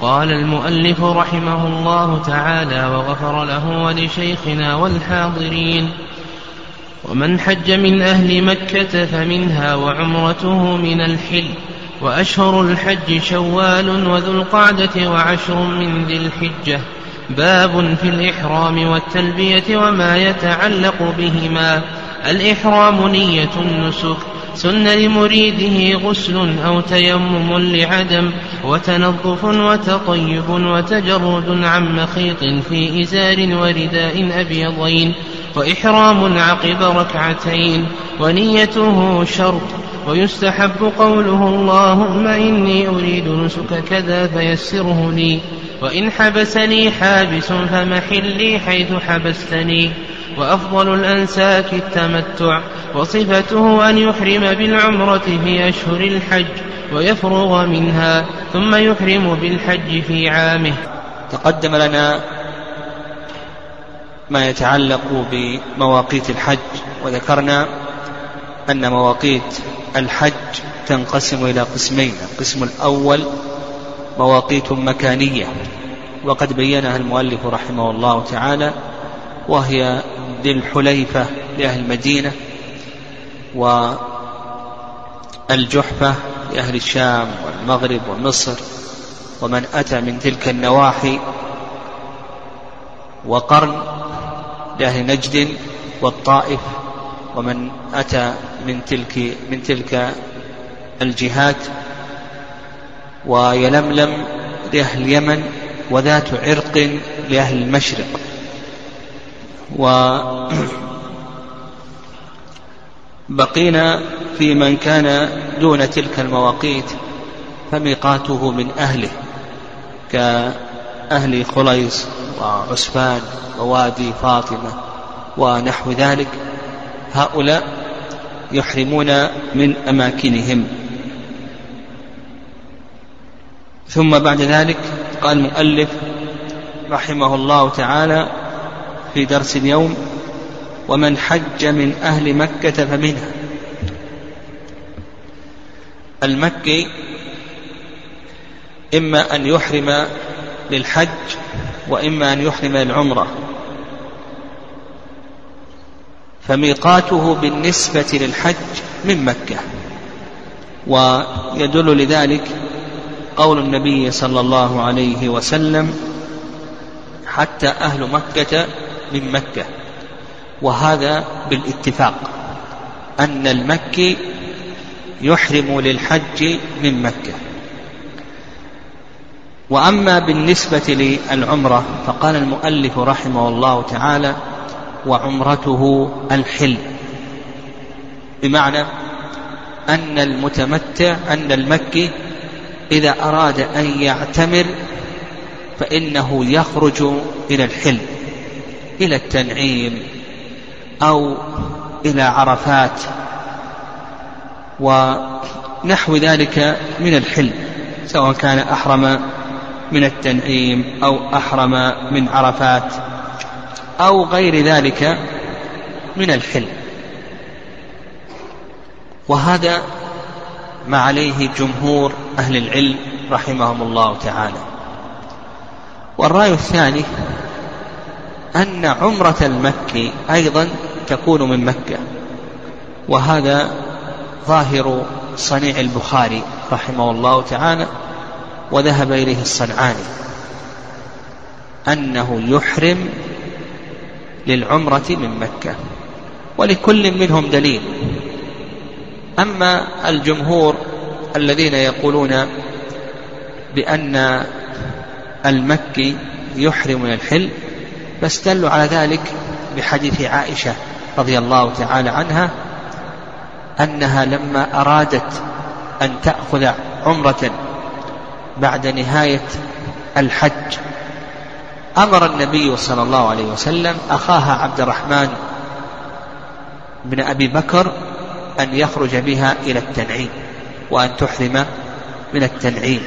قال المؤلف رحمه الله تعالى وغفر له ولشيخنا والحاضرين ومن حج من أهل مكة فمنها وعمرته من الحل وأشهر الحج شوال وذو القعدة وعشر من ذي الحجة باب في الإحرام والتلبية وما يتعلق بهما الإحرام نية النسك سن لمريده غسل أو تيمم لعدم وتنظف وتطيب وتجرد عن مخيط في إزار ورداء أبيضين وإحرام عقب ركعتين ونيته شرط ويستحب قوله اللهم إني أريد نسك كذا فيسره لي وإن حبسني حابس فمحلي حيث حبستني وأفضل الأنساك التمتع وصفته أن يحرم بالعمرة في أشهر الحج ويفرغ منها ثم يحرم بالحج في عامه. تقدم لنا ما يتعلق بمواقيت الحج وذكرنا أن مواقيت الحج تنقسم إلى قسمين القسم الأول مواقيت مكانية وقد بينها المؤلف رحمه الله تعالى وهي ذي الحليفة لأهل المدينة والجحفة لأهل الشام والمغرب ومصر ومن أتى من تلك النواحي وقرن لأهل نجد والطائف ومن أتى من تلك من تلك الجهات ويلملم لأهل اليمن وذات عرق لأهل المشرق وبقينا في من كان دون تلك المواقيت فميقاته من أهله كأهل خليص وعسفان ووادي فاطمة ونحو ذلك. هؤلاء يحرمون من أماكنهم. ثم بعد ذلك قال المؤلف رحمه الله تعالى في درس اليوم ومن حج من أهل مكة فمنها. المكي إما أن يحرم للحج وإما أن يحرم للعمرة. فميقاته بالنسبة للحج من مكة. ويدل لذلك قول النبي صلى الله عليه وسلم حتى أهل مكة من مكة. وهذا بالاتفاق أن المكي يحرم للحج من مكة. وأما بالنسبة للعمرة فقال المؤلف رحمه الله تعالى وعمرته الحل. بمعنى أن المتمتع أن المكي إذا أراد أن يعتمر فإنه يخرج إلى الحل. إلى التنعيم أو إلى عرفات ونحو ذلك من الحل سواء كان أحرم من التنعيم أو أحرم من عرفات أو غير ذلك من الحل وهذا ما عليه جمهور أهل العلم رحمهم الله تعالى. والرأي الثاني أن عمرة المكي أيضا تكون من مكة. وهذا ظاهر صنيع البخاري رحمه الله تعالى وذهب إليه الصنعاني أنه يحرم للعمرة من مكة ولكل منهم دليل. أما الجمهور الذين يقولون بأن المكي يحرم من الحل فاستدلوا على ذلك بحديث عائشة رضي الله تعالى عنها أنها لما أرادت أن تأخذ عمرة بعد نهاية الحج أمر النبي صلى الله عليه وسلم أخاها عبد الرحمن بن أبي بكر أن يخرج بها إلى التنعيم وأن تحرم من التنعيم.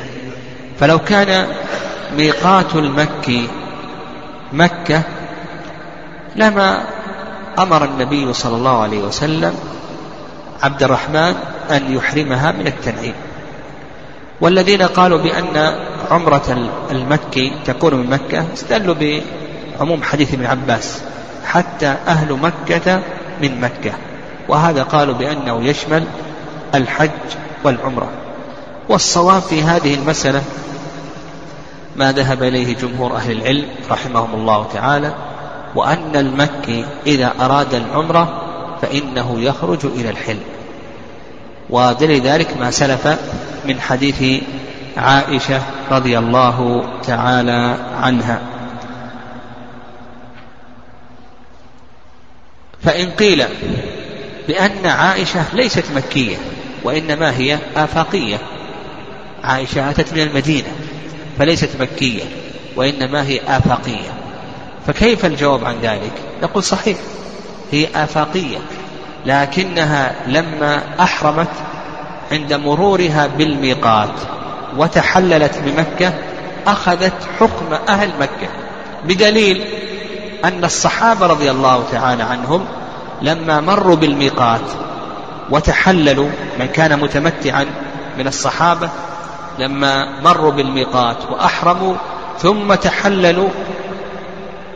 فلو كان ميقات المكي مكة لما أمر النبي صلى الله عليه وسلم عبد الرحمن أن يحرمها من التنعيم. والذين قالوا بأن عمرة المكي تكون من مكة استدلوا بعموم حديث ابن عباس حتى أهل مكة من مكة وهذا قالوا بأنه يشمل الحج والعمرة. والصواب في هذه المسألة ما ذهب إليه جمهور أهل العلم رحمهم الله تعالى وأن المكي إذا أراد العمرة فإنه يخرج إلى الحل ودليل ذلك ما سلف من حديث عائشة رضي الله تعالى عنها. فإن قيل بأن عائشة ليست مكية وإنما هي آفاقية. عائشة أتت من المدينة. فليست مكية وإنما هي آفاقية. فكيف الجواب عن ذلك؟ نقول صحيح هي آفاقية لكنها لما أحرمت عند مرورها بالميقات وتحللت بمكة أخذت حكم أهل مكة. بدليل أن الصحابة رضي الله تعالى عنهم لما مروا بالميقات وتحللوا من كان متمتعا من الصحابة لما مروا بالميقات وأحرموا ثم تحللوا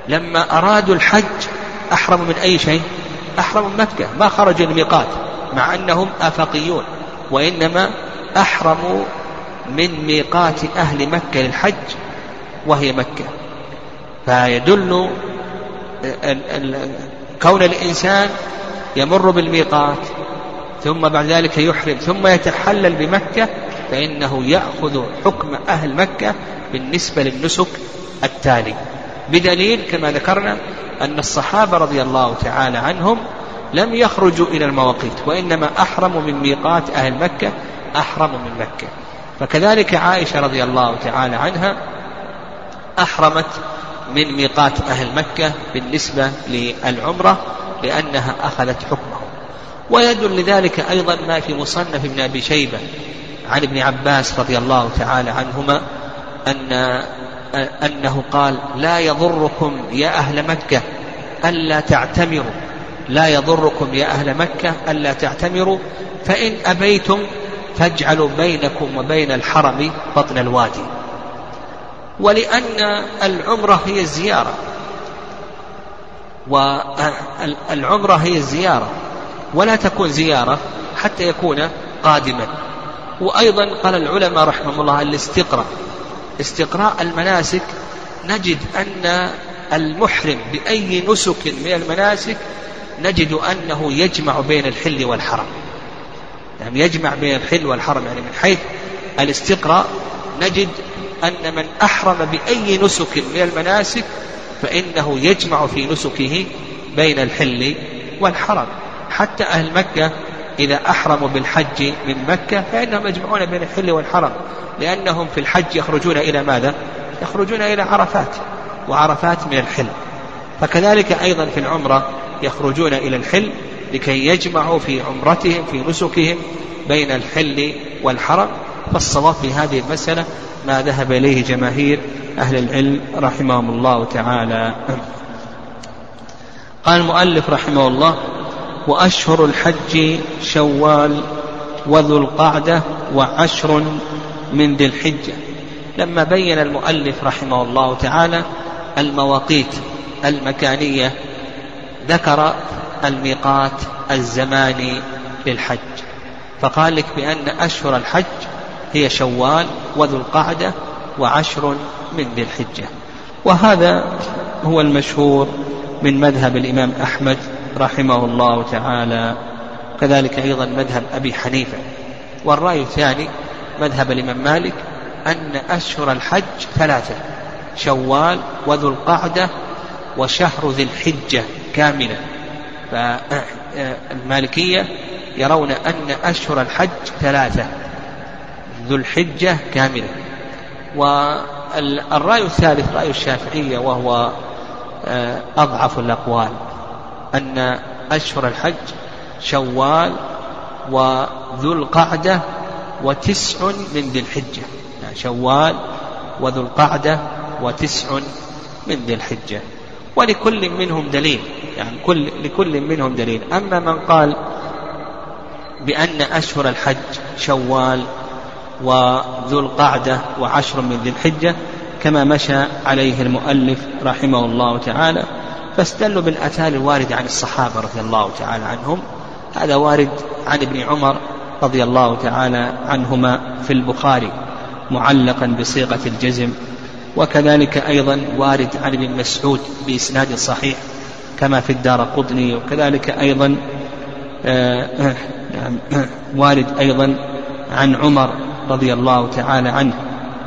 لما أرادوا الحج أحرموا من أي شيء؟ أحرموا من مكة ما خرجوا الميقات مع أنهم آفاقيون وإنما أحرموا من ميقات أهل مكة للحج وهي مكة. فيدل كون الإنسان يمر بالميقات ثم بعد ذلك يحرم ثم يتحلل بمكة فإنه يأخذ حكم أهل مكة بالنسبة للنسك التالي. بدليل كما ذكرنا أن الصحابة رضي الله تعالى عنهم لم يخرجوا إلى المواقيت وإنما أحرموا من ميقات أهل مكة أحرموا من مكة. فكذلك عائشة رضي الله تعالى عنها أحرمت من ميقات أهل مكة بالنسبة للعمرة لأنها أخذت حكمه ويدل لذلك أيضا ما في مصنف ابن أبي شيبة عن ابن عباس رضي الله تعالى عنهما أن أنه قال لا يضركم يا أهل مكة ألا تعتمروا. لا يضركم يا أهل مكة ألا تعتمروا. فإن أبيتم فاجعلوا بينكم وبين الحرم بطن الوادي. ولأن العمرة هي الزيارة. والعمرة هي الزيارة. ولا تكون زيارة حتى يكون قادما. وأيضا قال العلماء رحمهم الله الاستقراء. استقراء المناسك نجد أن المحرم بأي نسك من المناسك نجد أنه يجمع بين الحل والحرم. يعني يجمع بين الحل والحرم يعني من حيث الاستقراء نجد أن من أحرم بأي نسك من المناسك فإنه يجمع في نسكه بين الحل والحرم. حتى أهل مكة إذا أحرموا بالحج من مكة فإنهم يجمعون بين الحل والحرم لأنهم في الحج يخرجون إلى ماذا؟ يخرجون إلى عرفات وعرفات من الحل. فكذلك أيضا في العمرة يخرجون إلى الحل لكي يجمعوا في عمرتهم في نسكهم بين الحل والحرم. فالصواب في هذه المسألة ما ذهب إليه جماهير أهل العلم رحمهم الله تعالى. قال المؤلف رحمه الله وأشهر الحج شوال وذو القعدة وعشر من ذي الحجة. لما بين المؤلف رحمه الله تعالى المواقيت المكانية ذكر الميقات الزماني للحج. فقال لك بأن أشهر الحج هي شوال وذو القعدة وعشر من ذي الحجة. وهذا هو المشهور من مذهب الإمام أحمد رحمه الله تعالى. كذلك أيضا مذهب أبي حنيفة. والرأي الثاني مذهب الإمام مالك أن أشهر الحج ثلاثة شوال وذو القعدة وشهر ذي الحجة كاملا فالمالكية يرون أن أشهر الحج ثلاثة ذو الحجة كاملة. والرأي الثالث رأي الشافعية وهو آه، أضعف الأقوال. أن أشهر الحج شوال وذو القعدة وتسع من ذي الحجة يعني شوال وذو القعدة وتسع من ذي الحجة ولكل منهم دليل. يعني كل لكل منهم دليل. أما من قال بأن أشهر الحج شوال وذو القعدة وعشر من ذي الحجة كما مشى عليه المؤلف رحمه الله تعالى فاستدلوا بالآثار الواردة عن الصحابة رضي الله تعالى عنهم. هذا وارد عن ابن عمر رضي الله تعالى عنهما في البخاري معلقا بصيغة الجزم. وكذلك أيضا وارد عن ابن مسعود بإسناد صحيح كما في الدار قطني. وكذلك أيضا آه، نعم، وارد أيضا عن عمر رضي الله تعالى عنه.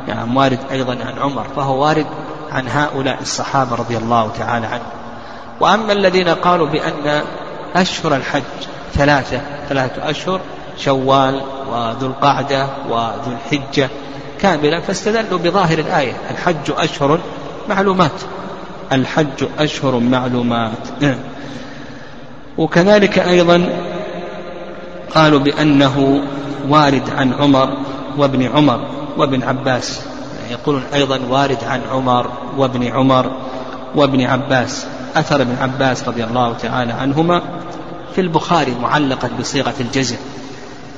يعني وارد أيضا عن عمر فهو وارد عن هؤلاء الصحابة رضي الله تعالى عنهم. وأما الذين قالوا بأن أشهر الحج ثلاثة ثلاثة أشهر شوال وذو القعدة وذو الحجة كاملة فاستدلوا بظاهر الآية الحج أشهر معلومات الحج أشهر معلومات. وكذلك أيضا قالوا بأنه وارد عن عمر وابن عمر وابن عباس يعني يقولون أيضا وارد عن عمر وابن عمر وابن عباس. أثر ابن عباس رضي الله تعالى عنهما في البخاري معلقا بصيغة الجزم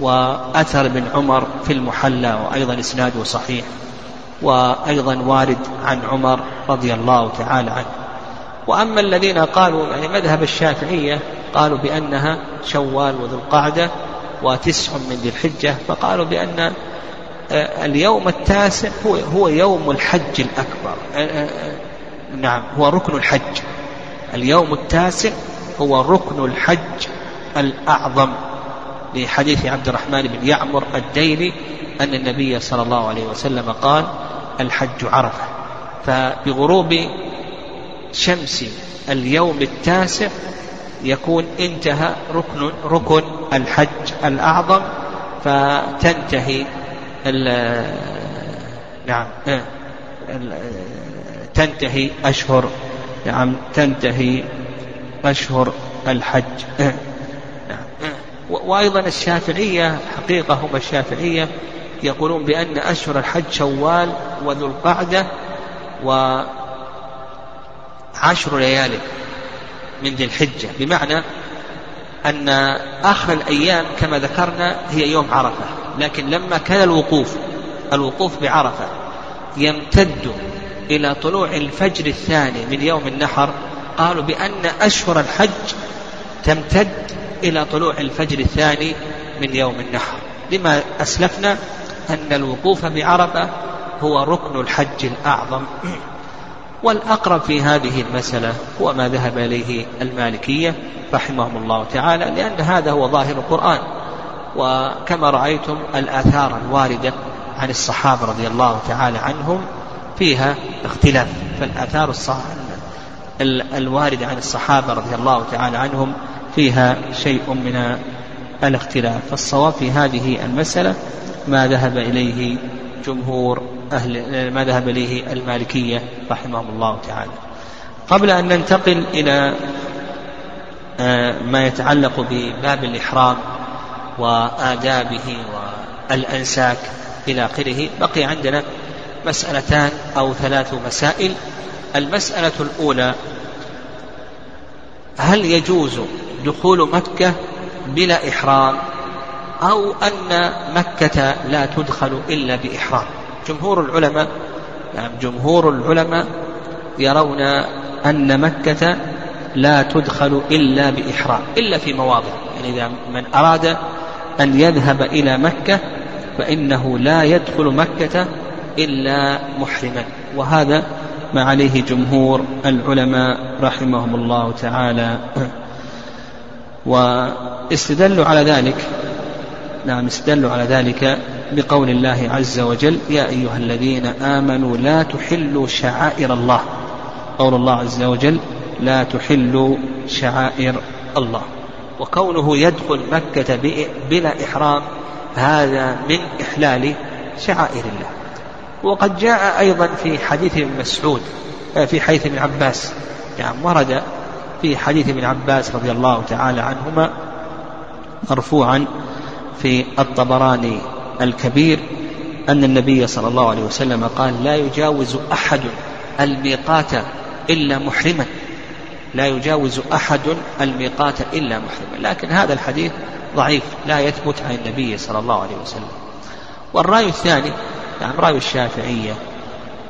وأثر ابن عمر في المحلى وأيضا إسناده صحيح وأيضا وارد عن عمر رضي الله تعالى عنه. وأما الذين قالوا يعني مذهب الشافعية قالوا بأنها شوال وذو القعدة وتسع من ذي الحجة فقالوا بأن آه، اليوم التاسع هو هو يوم الحج الأكبر آه، آه، نعم هو ركن الحج. اليوم التاسع هو ركن الحج الأعظم لحديث عبد الرحمن بن يعمر الديلي أن النبي صلى الله عليه وسلم قال الحج عرفة. فبغروب شمس اليوم التاسع يكون انتهى ركن ركن الحج الأعظم فتنتهي نعم تنتهي أشهر نعم تنتهي أشهر الحج. وأيضا الشافعية حقيقة هم الشافعية يقولون بأن أشهر الحج شوال وذو القعدة وعشر ليال من ذي الحجة. بمعنى أن آخر الأيام كما ذكرنا هي يوم عرفة لكن لما كان الوقوف الوقوف بعرفة يمتد إلى طلوع الفجر الثاني من يوم النحر قالوا بأن أشهر الحج تمتد إلى طلوع الفجر الثاني من يوم النحر. لما أسلفنا أن الوقوف بعرفة هو ركن الحج الأعظم. والأقرب في هذه المسألة هو ما ذهب إليه المالكية رحمهم الله تعالى لأن هذا هو ظاهر القرآن. وكما رأيتم الآثار الواردة عن الصحابة رضي الله تعالى عنهم فيها اختلاف فالآثار الواردة عن الصحابة رضي الله تعالى عنهم فيها شيء من الاختلاف. فالصواب في هذه المسألة ما ذهب إليه جمهور أهل ما ذهب إليه المالكية رحمهم الله تعالى. قبل أن ننتقل إلى آه، ما يتعلق بباب الإحرام وآدابه والأنساك إلى آخره بقي عندنا مسألتان أو ثلاث مسائل. المسألة الأولى هل يجوز دخول مكة بلا إحرام أو أن مكة لا تدخل إلا بإحرام؟ جمهور العلماء يعني جمهور العلماء يرون أن مكة لا تدخل إلا بإحرام إلا في مواضع. يعني إذا من أراد أن يذهب إلى مكة فإنه لا يدخل مكة إلا محرما. وهذا ما عليه جمهور العلماء رحمهم الله تعالى. واستدلوا على ذلك. نعم استدلوا على ذلك بقول الله عز وجل يا أيها الذين آمنوا لا تحلوا شعائر الله. قول الله عز وجل لا تحلوا شعائر الله. وكونه يدخل مكة بلا إحرام هذا من إحلال شعائر الله. وقد جاء أيضا في حديث ابن مسعود آه، في حديث ابن عباس. يعني ورد في حديث ابن عباس رضي الله تعالى عنهما مرفوعا في الطبراني الكبير أن النبي صلى الله عليه وسلم قال لا يجاوز أحد الميقات إلا محرما. لا يجاوز أحد الميقات إلا محرما. لكن هذا الحديث ضعيف لا يثبت عن النبي صلى الله عليه وسلم. والرأي الثاني نعم رأي الشافعية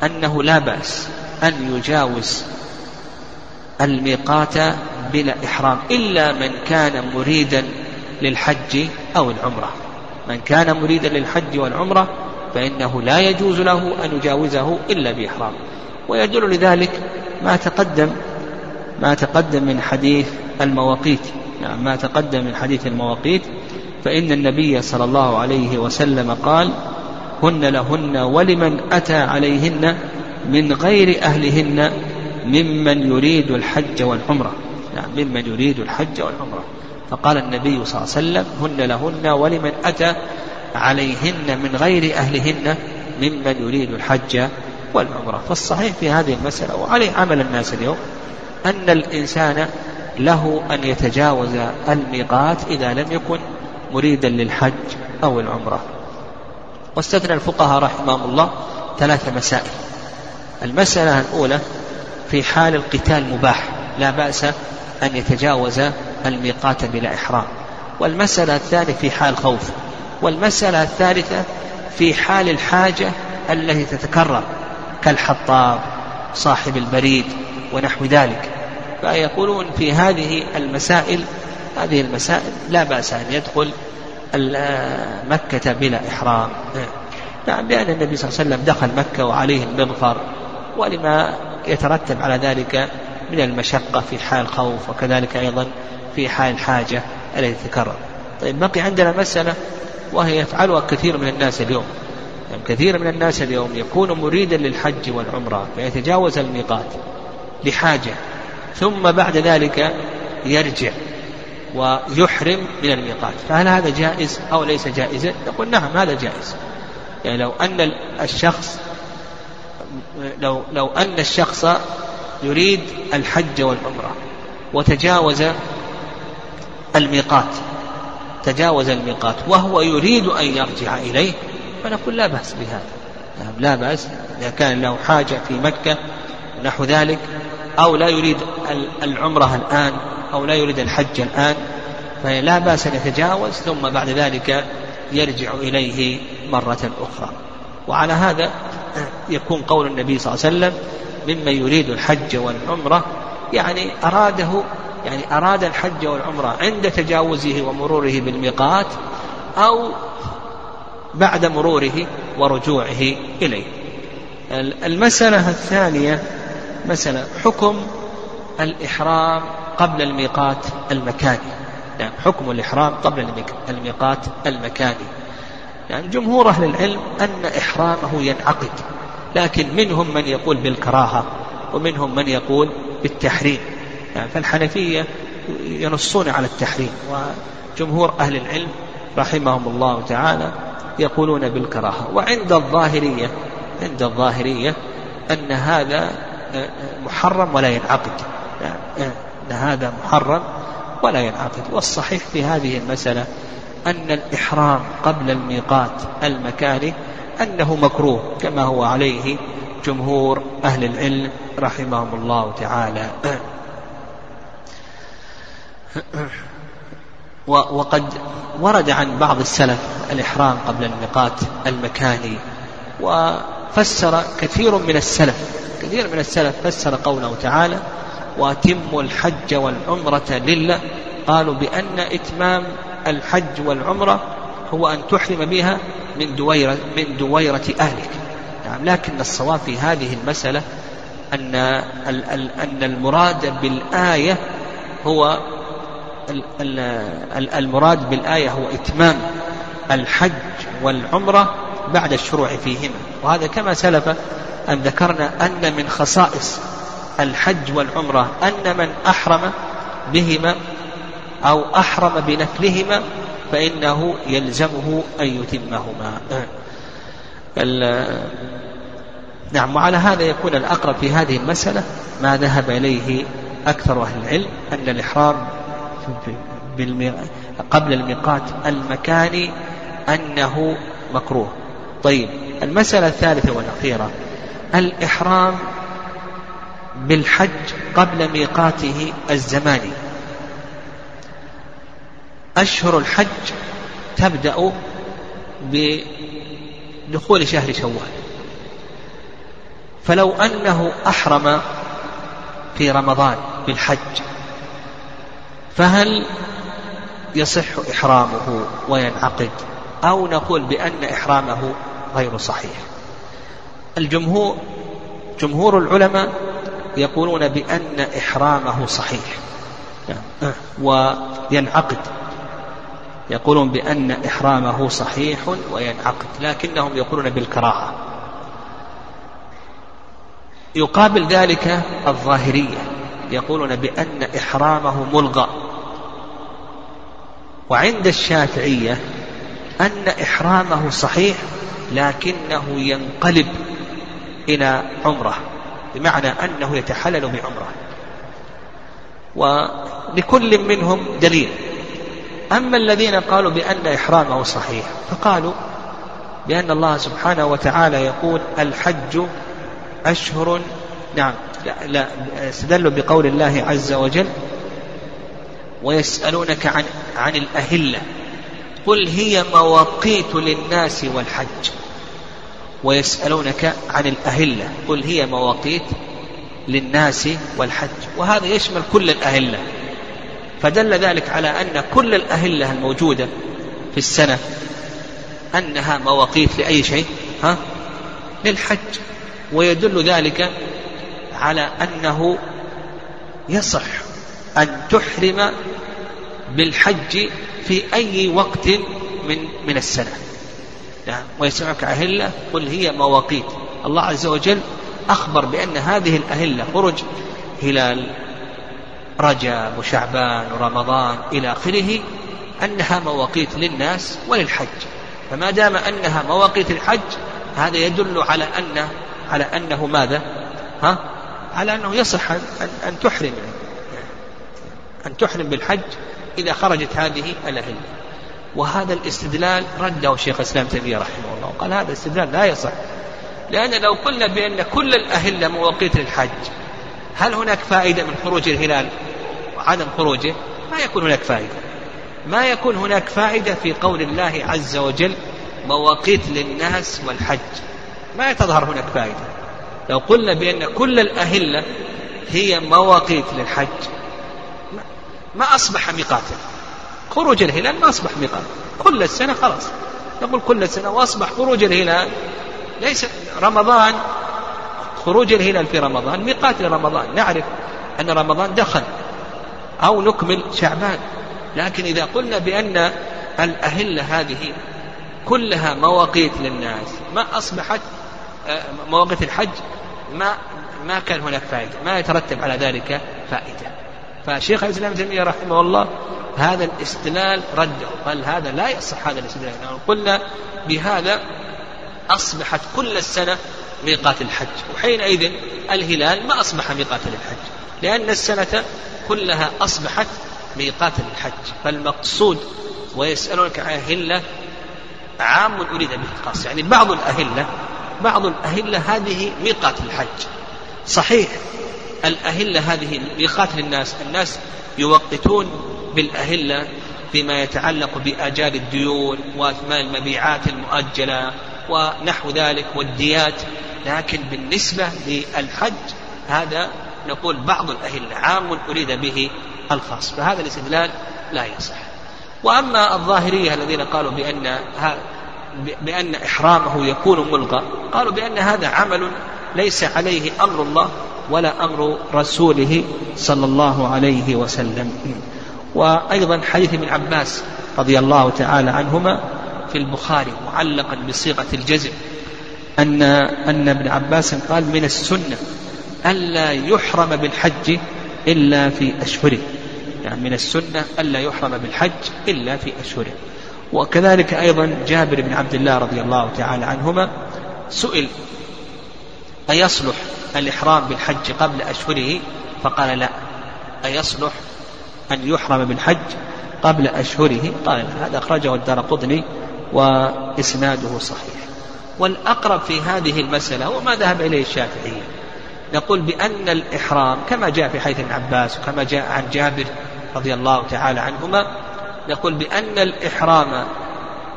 أنه لا بأس أن يجاوز الميقات بلا إحرام إلا من كان مريدا للحج أو العمرة. من كان مريدا للحج والعمرة فإنه لا يجوز له أن يجاوزه إلا بإحرام. ويدل لذلك ما تقدم ما تقدم من حديث المواقيت. يعني ما تقدم من حديث المواقيت. فإن النبي صلى الله عليه وسلم قال هن لهن ولمن أتى عليهن من غير أهلهن ممن يريد الحج والعمرة. يعني ممن يريد الحج والعمرة. فقال النبي صلى الله عليه وسلم هن لهن ولمن أتى عليهن من غير أهلهن ممن يريد الحج والعمرة. فالصحيح في هذه المسألة وعليه عمل الناس اليوم أن الإنسان له أن يتجاوز الميقات إذا لم يكن مريدا للحج أو العمرة. واستثنى الفقهاء رحمهم الله ثلاث مسائل. المسألة الأولى في حال القتال مباح لا بأس أن يتجاوز الميقات بلا إحرام. والمسألة الثانية في حال خوف والمسألة الثالثة في حال الحاجة التي تتكرر كالحطاب صاحب البريد ونحو ذلك. فيقولون في هذه المسائل هذه المسائل لا بأس أن يدخل مكة بلا إحرام. نعم لأن النبي صلى الله عليه وسلم دخل مكة وعليه المغفر ولما يترتب على ذلك من المشقة في حال خوف وكذلك أيضا في حال الحاجة التي تتكرر طيب بقي عندنا مسألة وهي يفعلها كثير من الناس اليوم. يعني كثير من الناس اليوم يكون مريدا للحج والعمرة فيتجاوز الميقات لحاجة ثم بعد ذلك يرجع. ويحرم من الميقات. فهل هذا جائز أو ليس جائزا نقول نعم هذا جائز. يعني لو أن الشخص لو لو أن الشخص يريد الحج والعمرة وتجاوز الميقات تجاوز الميقات وهو يريد أن يرجع إليه فنقول لا بأس بهذا. نعم لا بأس. إذا كان له حاجة في مكة نحو ذلك. أو لا يريد العمرة الآن أو لا يريد الحج الآن فلا بأس أن يتجاوز ثم بعد ذلك يرجع إليه مرة أخرى. وعلى هذا يكون قول النبي صلى الله عليه وسلم ممن يريد الحج والعمرة يعني أراده يعني أراد الحج والعمرة عند تجاوزه ومروره بالميقات أو بعد مروره ورجوعه إليه. المسألة الثانية مسألة حكم الإحرام قبل الميقات المكاني يعني حكم الإحرام قبل الميقات المكاني يعني جمهور أهل العلم أن إحرامه ينعقد لكن منهم من يقول بالكراهة ومنهم من يقول بالتحريم. يعني فالحنفية ينصون على التحريم وجمهور أهل العلم رحمهم الله تعالى يقولون بالكراهة. وعند الظاهرية عند الظاهرية أن هذا محرم ولا ينعقد. أن هذا محرم ولا ينعقد. والصحيح في هذه المسألة أن الإحرام قبل الميقات المكاني أنه مكروه كما هو عليه جمهور أهل العلم رحمهم الله تعالى. وقد ورد عن بعض السلف الإحرام قبل الميقات المكاني وفسر كثير من السلف كثير من السلف فسر قوله تعالى وأتموا الحج والعمرة لله. قالوا بأن إتمام الحج والعمرة هو أن تحرم بها من دويرة من دويرة أهلك. نعم لكن الصواب في هذه المسألة أن أن المراد بالآية هو المراد بالآية هو إتمام الحج والعمرة بعد الشروع فيهما. وهذا كما سلف أن ذكرنا أن من خصائص الحج والعمرة أن من أحرم بهما أو أحرم بنفلهما فإنه يلزمه أن يتمهما. نعم وعلى هذا يكون الأقرب في هذه المسألة ما ذهب إليه أكثر أهل العلم أن الإحرام قبل الميقات المكاني أنه مكروه. طيب المسألة الثالثة والأخيرة الإحرام بالحج قبل ميقاته الزماني أشهر الحج تبدأ دخول شهر شوال. فلو أنه أحرم في رمضان بالحج فهل يصح إحرامه وينعقد؟ أو نقول بأن إحرامه غير صحيح. الجمهور جمهور العلماء يقولون بأن إحرامه صحيح. وينعقد. يقولون بأن إحرامه صحيح وينعقد لكنهم يقولون بالكراهة. يقابل ذلك الظاهرية. يقولون بأن إحرامه ملغى. وعند الشافعية أن إحرامه صحيح لكنه ينقلب إلى عمرة بمعنى أنه يتحلل بعمرة. ولكل منهم دليل. أما الذين قالوا بأن إحرامه صحيح فقالوا بأن الله سبحانه وتعالى يقول الحج أشهر نعم لا, لا استدلوا بقول الله عز وجل ويسألونك عن عن الأهلة. قل هي مواقيت للناس والحج. ويسألونك عن الأهلة. قل هي مواقيت للناس والحج. وهذا يشمل كل الأهلة. فدل ذلك على أن كل الأهلة الموجودة في السنة أنها مواقيت لأي شيء ها؟ للحج. ويدل ذلك على أنه يصح أن تحرم بالحج في أي وقت من من السنة نعم ويسمعك أهلة قل هي مواقيت الله عز وجل أخبر بأن هذه الأهلة خرج هلال رجب وشعبان ورمضان إلى آخره أنها مواقيت للناس وللحج فما دام أنها مواقيت الحج هذا يدل على أن على أنه ماذا؟ ها؟ على أنه يصح أن, أن تحرم أن تحرم بالحج إذا خرجت هذه الأهلة وهذا الاستدلال رده شيخ الإسلام تيمية رحمه الله وقال هذا الاستدلال لا يصح. لأن لو قلنا بأن كل الأهلة مواقيت للحج هل هناك فائدة من خروج الهلال وعدم خروجه؟ ما يكون هناك فائدة. ما يكون هناك فائدة في قول الله عز وجل مواقيت للناس والحج. ما تظهر هناك فائدة. لو قلنا بأن كل الأهلة هي مواقيت للحج ما أصبح ميقاتا خروج الهلال ما أصبح ميقات كل السنة خلاص. نقول كل السنة وأصبح خروج الهلال. ليس رمضان خروج الهلال في رمضان ميقات لرمضان نعرف أن رمضان دخل أو نكمل شعبان. لكن إذا قلنا بأن الأهلة هذه كلها مواقيت للناس ما أصبحت آه، مواقيت الحج ما ما كان هناك فائدة. ما يترتب على ذلك فائدة. فشيخ الإسلام ابن تيمية رحمه الله هذا الاستدلال رده. قال هذا لا يصح هذا الاستدلال يعني قلنا بهذا أصبحت كل السنة ميقات الحج وحينئذ الهلال ما أصبح ميقاتا للحج لأن السنة كلها أصبحت ميقات للحج. فالمقصود ويسألونك عن أهلة عام أريد به خاص يعني بعض الأهلة بعض الأهلة هذه ميقات الحج. صحيح الأهلة هذه ميقات للناس الناس يوقتون بالأهلة فيما يتعلق بآجال الديون وأثمان المبيعات المؤجلة ونحو ذلك والديات. لكن بالنسبة للحج هذا نقول بعض الأهلة عام أريد به الخاص. فهذا الاستدلال لا يصح. وأما الظاهرية الذين قالوا بأن بأن إحرامه يكون ملغى قالوا بأن هذا عمل ليس عليه أمر الله ولا أمر رسوله صلى الله عليه وسلم. وأيضا حديث ابن عباس رضي الله تعالى عنهما في البخاري معلقا بصيغة الجزم أن أن ابن عباس قال من السنة ألا يحرم بالحج إلا في أشهره. يعني من السنة ألا يحرم بالحج إلا في أشهره. وكذلك أيضا جابر بن عبد الله رضي الله تعالى عنهما سئل أيصلح الإحرام بالحج قبل أشهره؟ فقال لا. أيصلح أن يحرم بالحج قبل أشهره؟ قال لا. هذا أخرجه الدار قطني وإسناده صحيح. والأقرب في هذه المسألة هو ما ذهب إليه الشافعية نقول بأن الإحرام كما جاء في حديث ابن عباس وكما جاء عن جابر رضي الله تعالى عنهما نقول بأن الإحرام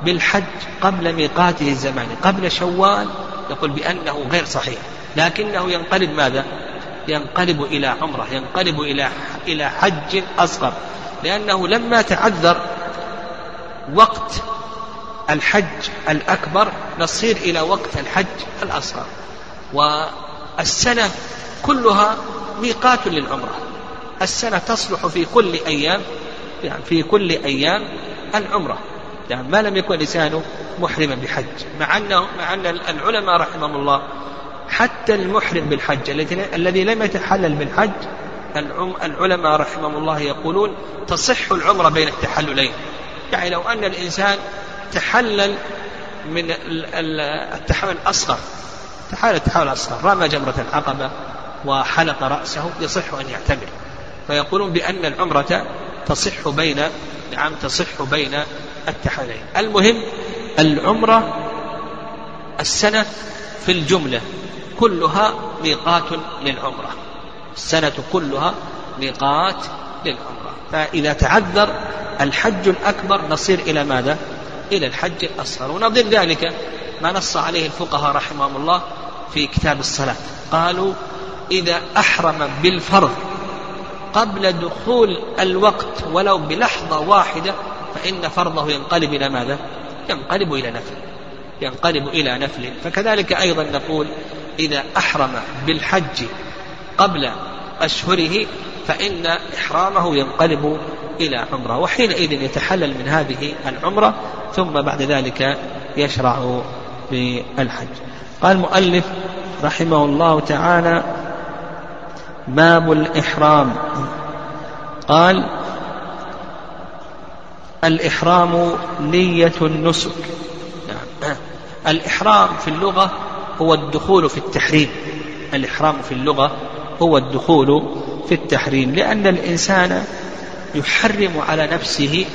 بالحج قبل ميقاته الزماني قبل شوال يقول بأنه غير صحيح. لكنه ينقلب ماذا؟ ينقلب إلى عمرة ينقلب إلى إلى حج أصغر. لأنه لما تعذر وقت الحج الأكبر نصير إلى وقت الحج الأصغر. والسنة كلها ميقات للعمرة. السنة تصلح في كل أيام يعني في كل أيام العمرة. يعني ما لم يكن لسانه محرما بحج مع أنه مع أن العلماء رحمهم الله حتى المحرم بالحج. الذي لم يتحلل بالحج العلماء رحمهم الله يقولون تصح العمرة بين التحللين. يعني لو أن الإنسان تحلل من التحلل الأصغر تحلل التحلل الأصغر رمى جمرة العقبة وحلق رأسه يصح أن يعتمر فيقولون بأن العمرة تصح بين نعم تصح بين التحللين. المهم العمرة السنة في الجملة. كلها ميقات للعمرة. السنة كلها ميقات للعمرة. فإذا تعذر الحج الأكبر نصير إلى ماذا؟ إلى الحج الأصغر. ونظير ذلك ما نص عليه الفقهاء رحمهم الله في كتاب الصلاة. قالوا إذا أحرم بالفرض قبل دخول الوقت ولو بلحظة واحدة فإن فرضه ينقلب إلى ماذا؟ ينقلب إلى نفل. ينقلب إلى نفل. فكذلك أيضا نقول إذا أحرم بالحج قبل أشهره فإن إحرامه ينقلب إلى عمرة وحينئذ يتحلل من هذه العمرة ثم بعد ذلك يشرع بالحج. قال المؤلف رحمه الله تعالى باب الإحرام. قال الإحرام نية النسك. يعني الإحرام في اللغة هو الدخول في التحريم. الإحرام في اللغة هو الدخول في التحريم لأن الإنسان يحرم على نفسه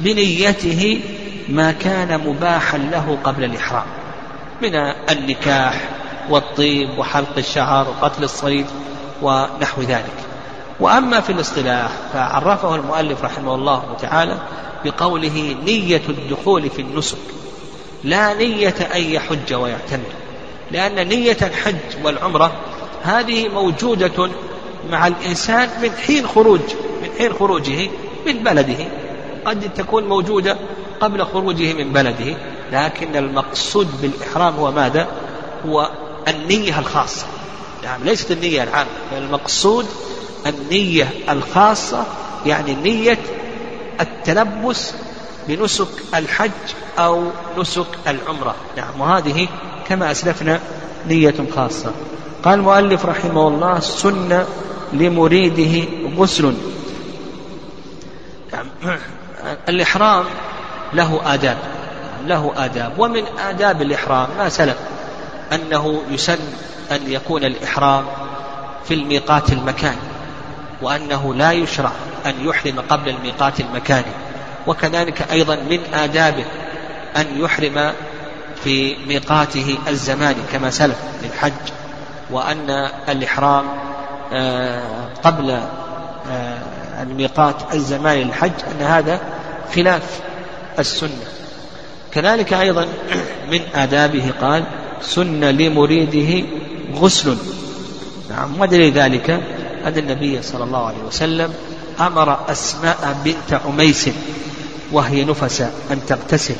بنيته ما كان مباحا له قبل الإحرام من النكاح والطيب وحلق الشعر وقتل الصيد ونحو ذلك. وأما في الاصطلاح فعرفه المؤلف رحمه الله تعالى بقوله نية الدخول في النسك لا نية أن يحج ويعتمر لأن نية الحج والعمرة هذه موجودة مع الإنسان من حين خروج من حين خروجه من بلده. قد تكون موجودة قبل خروجه من بلده لكن المقصود بالإحرام هو ماذا؟ هو النية الخاصة. يعني ليست النية العامة المقصود النية الخاصة يعني نية التلبس بنسك الحج أو نسك العمرة. نعم وهذه كما أسلفنا نية خاصة. قال المؤلف رحمه الله سنة لمريده غسل. الإحرام له آداب له آداب ومن آداب الإحرام ما سلف أنه يسن أن يكون الإحرام في الميقات المكاني وأنه لا يشرع أن يحرم قبل الميقات المكاني وكذلك أيضا من آدابه أن يحرم في ميقاته الزماني كما سلف للحج وأن الإحرام آه، قبل آه، الميقات الزماني للحج أن هذا خلاف السنة. كذلك أيضا من آدابه قال سن لمريده غسل. نعم ودليل ذلك أن النبي صلى الله عليه وسلم أمر أسماء بنت عميس وهي نفس أن تغتسل.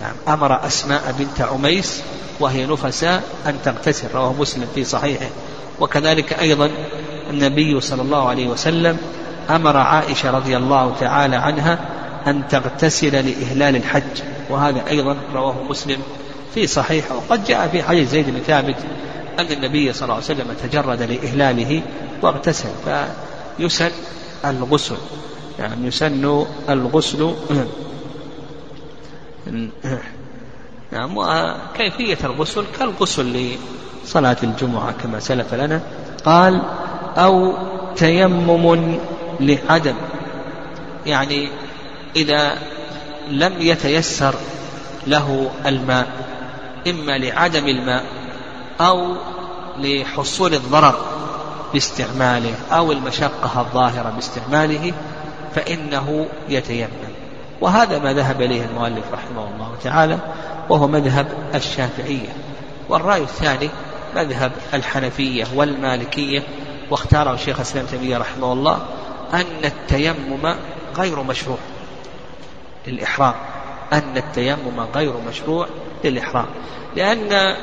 نعم. أمر أسماء بنت عميس وهي نفساء أن تغتسل رواه مسلم في صحيحه. وكذلك أيضا النبي صلى الله عليه وسلم أمر عائشة رضي الله تعالى عنها أن تغتسل لإهلال الحج. وهذا أيضا رواه مسلم في صحيحه. وقد جاء في حديث زيد بن ثابت أن النبي صلى الله عليه وسلم تجرد لإهلاله واغتسل. فيسن الغسل. يعني يسن الغسل. نعم وكيفية الغسل؟ كالغسل لصلاة الجمعة كما سلف لنا. قال أو تيمم لعدم. يعني إذا لم يتيسر له الماء إما لعدم الماء أو لحصول الضرر باستعماله أو المشقة الظاهرة باستعماله فإنه يتيمم. وهذا ما ذهب إليه المؤلف رحمه الله تعالى وهو مذهب الشافعية. والرأي الثاني مذهب الحنفية والمالكية واختاره الشيخ الإسلام تيمية رحمه الله أن التيمم غير مشروع للإحرام. أن التيمم غير مشروع للإحرام. لأن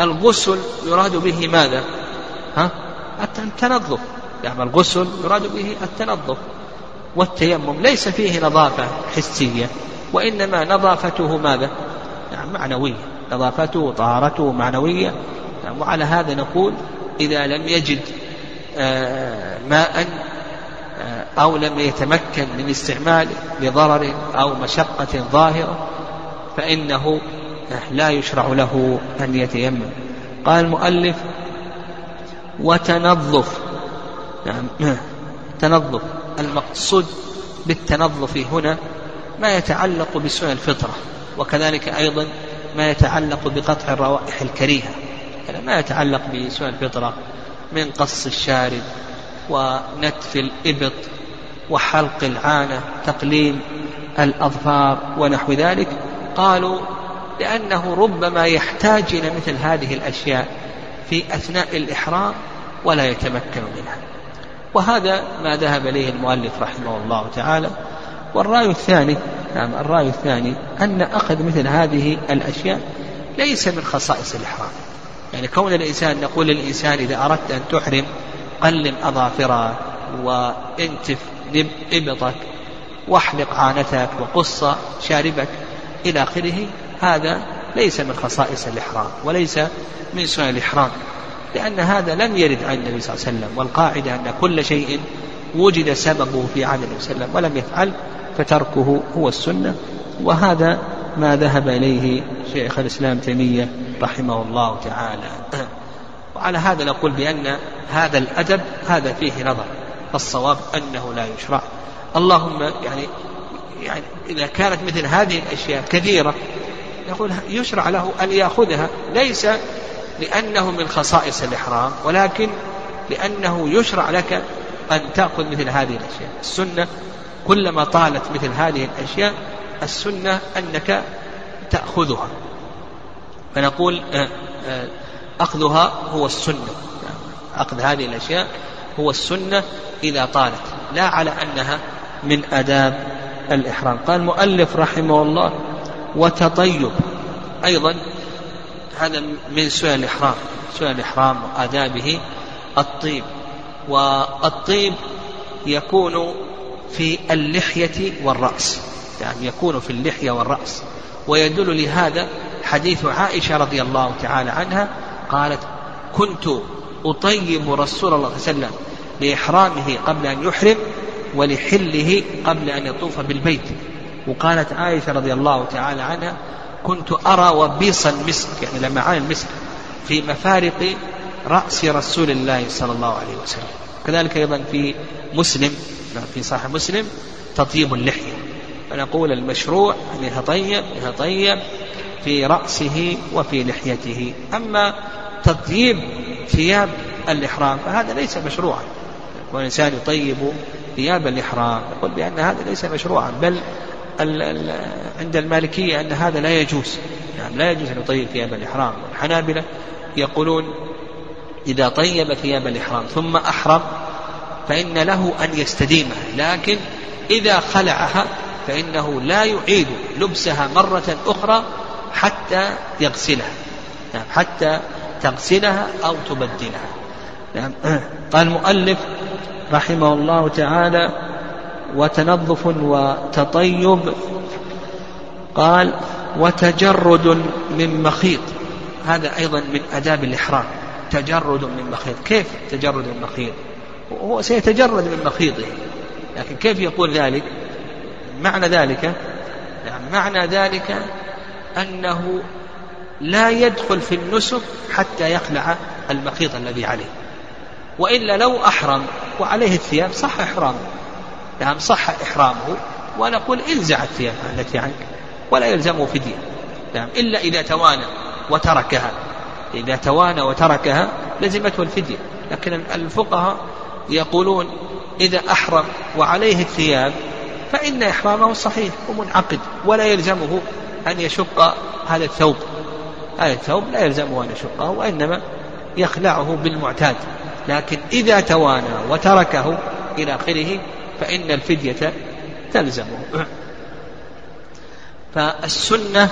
الغسل يراد به ماذا؟ ها؟ التنظف. يعني الغسل يراد به التنظف. والتيمم ليس فيه نظافة حسية وإنما نظافته ماذا؟ يعني معنوية. نظافته طهارته معنوية. يعني وعلى هذا نقول إذا لم يجد آه، ماء آه، أو لم يتمكن من استعماله لضرر أو مشقة ظاهرة فإنه لا يشرع له أن يتيمم. قال المؤلف وتنظف. نعم تنظف. المقصود بالتنظف هنا ما يتعلق بسنن الفطرة وكذلك أيضا ما يتعلق بقطع الروائح الكريهة. يعني ما يتعلق بسنن الفطرة من قص الشارب ونتف الإبط وحلق العانة تقليم الأظفار ونحو ذلك. قالوا لأنه ربما يحتاج إلى مثل هذه الأشياء في أثناء الإحرام ولا يتمكن منها. وهذا ما ذهب إليه المؤلف رحمه الله تعالى. والرأي الثاني نعم الرأي الثاني أن أخذ مثل هذه الأشياء ليس من خصائص الإحرام. يعني كون الإنسان نقول للإنسان إذا أردت أن تحرم قلم أظافرك وانتف إبطك واحلق عانتك وقص شاربك إلى آخره هذا ليس من خصائص الإحرام وليس من سنن الإحرام. لأن هذا لم يرد عن النبي صلى الله عليه وسلم والقاعدة أن كل شيء وجد سببه في عهد النبي صلى الله عليه وسلم ولم يفعل فتركه هو السنة. وهذا ما ذهب إليه شيخ الإسلام تيمية رحمه الله تعالى. وعلى هذا نقول بأن هذا الأدب هذا فيه نظر فالصواب أنه لا يشرع. اللهم يعني يعني إذا كانت مثل هذه الأشياء كثيرة يقول يشرع له أن يأخذها ليس لأنه من خصائص الإحرام ولكن لأنه يشرع لك أن تأخذ مثل هذه الأشياء. السنة كلما طالت مثل هذه الأشياء السنة أنك تأخذها. فنقول آه، آه، أخذها هو السنة. أخذ هذه الأشياء هو السنة إذا طالت لا على أنها من آداب الإحرام. قال المؤلف رحمه الله وتطيب أيضا هذا من سنن الإحرام سنن الإحرام وآدابه الطيب. والطيب يكون في اللحية والرأس يعني يكون في اللحية والرأس. ويدل لهذا حديث عائشة رضي الله تعالى عنها قالت كنت أطيب رسول الله صلى الله عليه وسلم لإحرامه قبل أن يحرم ولحله قبل أن يطوف بالبيت. وقالت عائشة رضي الله تعالى عنها كنت أرى وبيص المسك يعني لمعان المسك في مفارق رأس رسول الله صلى الله عليه وسلم. كذلك أيضا في مسلم في صحيح مسلم تطيب اللحية. فنقول المشروع أن يتطيب يتطيب في رأسه وفي لحيته. أما تطيب ثياب الإحرام فهذا ليس مشروعا. والإنسان يطيب ثياب الإحرام يقول بأن هذا ليس مشروعا بل عند المالكية أن هذا لا يجوز. يعني لا يجوز أن يطيب ثياب الإحرام. والحنابلة يقولون إذا طيب ثياب الإحرام ثم أحرم فإن له أن يستديمها لكن إذا خلعها فإنه لا يعيد لبسها مرة أخرى حتى يغسلها. نعم حتى تغسلها أو تبدلها. نعم. قال المؤلف رحمه الله تعالى وتنظف وتطيب قال وتجرد من مخيط. هذا أيضا من آداب الإحرام. تجرد من مخيط. كيف تجرد من مخيط؟ هو سيتجرد من مخيطه. لكن كيف يقول ذلك؟ معنى ذلك يعني معنى ذلك أنه لا يدخل في النسك حتى يخلع المخيط الذي عليه. وإلا لو أحرم وعليه الثياب صح إحرامه. نعم صح إحرامه. ونقول انزع الثياب التي عنك ولا يلزمه فدية نعم إلا إذا توانى وتركها. إذا توانى وتركها لزمته الفدية لكن الفقهاء يقولون إذا أحرم وعليه الثياب فإن إحرامه صحيح ومنعقد ولا يلزمه أن يشق هذا الثوب. هذا الثوب لا يلزمه أن يشقه وإنما يخلعه بالمعتاد. لكن إذا توانى وتركه إلى آخره فإن الفدية تلزمه. فالسنة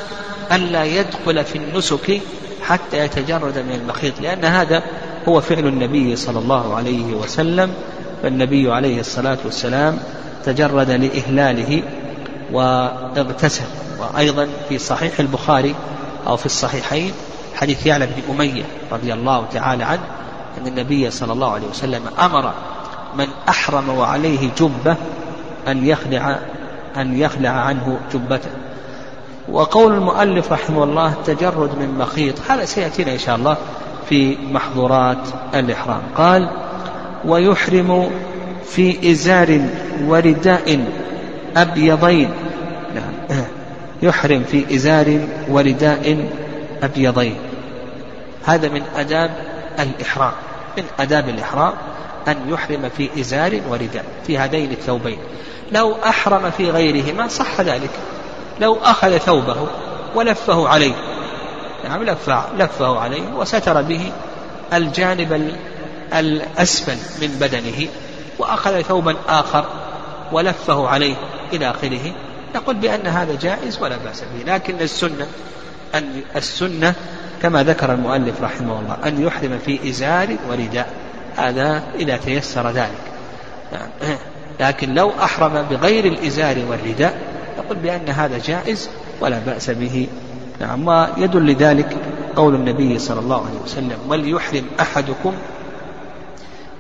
ألا يدخل في النسك حتى يتجرد من المخيط لأن هذا هو فعل النبي صلى الله عليه وسلم فالنبي عليه الصلاة والسلام تجرد لإهلاله واغتسل. وأيضا في صحيح البخاري أو في الصحيحين حديث يعلى بن أمية رضي الله تعالى عنه أن النبي صلى الله عليه وسلم أمر من أحرم وعليه جبة أن يخلع أن يخلع عنه جبته وقول المؤلف رحمه الله التجرد من مخيط. هذا سيأتينا إن شاء الله في محظورات الإحرام. قال ويحرم في إزار ورداء أبيضين. نعم. يحرم في إزار ورداء أبيضين. هذا من أداب الإحرام. من أداب الإحرام أن يحرم في إزار ورداء في هذين الثوبين. لو أحرم في غيرهما صح ذلك. لو أخذ ثوبه ولفه عليه. نعم لفه, لفه عليه وستر به الجانب الأسفل من بدنه وأخذ ثوبا آخر ولفه عليه إلى آخره. نقول بأن هذا جائز ولا بأس به. لكن السنة أن السنة كما ذكر المؤلف رحمه الله أن يحرم في إزار ورداء. هذا إذا تيسر ذلك. نعم. لكن لو أحرم بغير الإزار والرداء نقول بأن هذا جائز ولا بأس به. نعم. ويدل لذلك قول النبي صلى الله عليه وسلم وليحرم أحدكم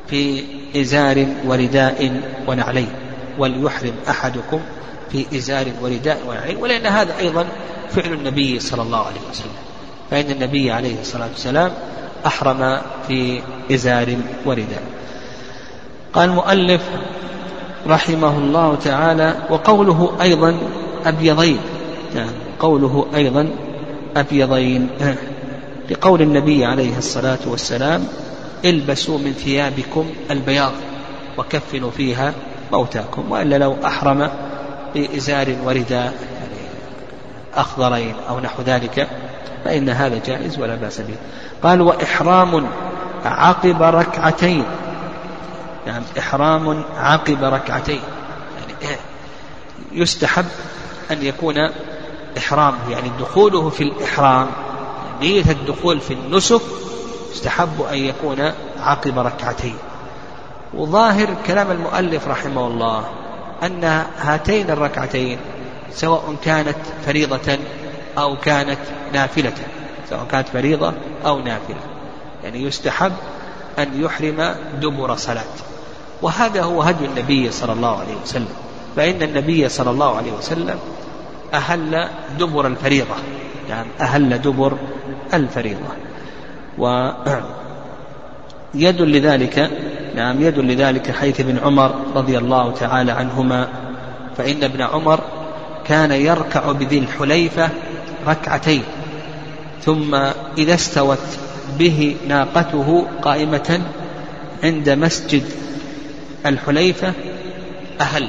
في إزار ورداء ونعلين وليحرم أحدكم في إزار ورداء ونعلين. ولأن هذا أيضا فعل النبي صلى الله عليه وسلم. فإن النبي عليه الصلاة والسلام أحرم في إزار ورداء قال المؤلف رحمه الله تعالى وقوله أيضا أبيضين. يعني قوله أيضا أبيضين. لقول النبي عليه الصلاة والسلام البسوا من ثيابكم البياض وكفنوا فيها موتاكم وإلا لو أحرم بإزار ورداء يعني أخضرين أو نحو ذلك. فإن هذا جائز ولا بأس به. قال وإحرام عقب ركعتين. يعني إحرام عقب ركعتين. يعني يستحب أن يكون إحرام يعني دخوله في الإحرام نية الدخول في النسك يستحب أن يكون عقب ركعتين. وظاهر كلام المؤلف رحمه الله أن هاتين الركعتين سواء كانت فريضة أو كانت نافلة سواء كانت فريضة أو نافلة. يعني يستحب أن يحرم دبر صلاة. وهذا هو هدي النبي صلى الله عليه وسلم. فإن النبي صلى الله عليه وسلم أهل دبر الفريضة. يعني أهل دبر الفريضة. ويدل لذلك نعم يدل لذلك حيث ابن عمر رضي الله تعالى عنهما. فإن ابن عمر كان يركع بذي الحليفة ركعتين ثم إذا استوت به ناقته قائمة عند مسجد الحليفة أهل.